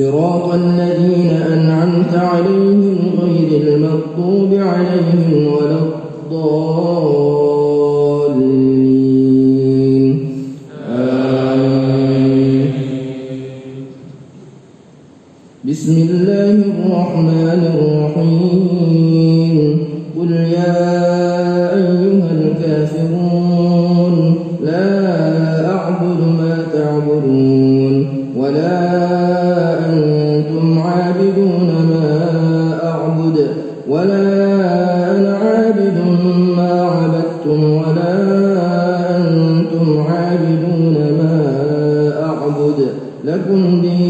صراط الذين أنعمت عليهم غير المغضوب عليهم ولا الضالين. آمين. بسم الله الرحمن الرحيم. قل يا أيها ولا أنتم عابدون ما أعبد ولا أنا عابد ما عبدتم ولا أنتم عابدون ما أعبد لكم دينكم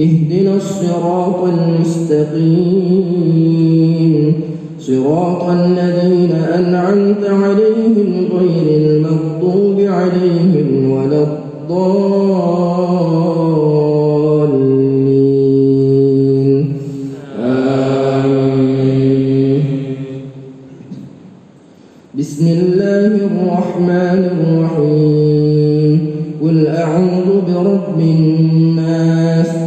اهدنا الصراط المستقيم. صراط الذين أنعمت عليهم غير المغضوب عليهم ولا الضالين. آمين. بسم الله الرحمن الرحيم. قل أعوذ برب الناس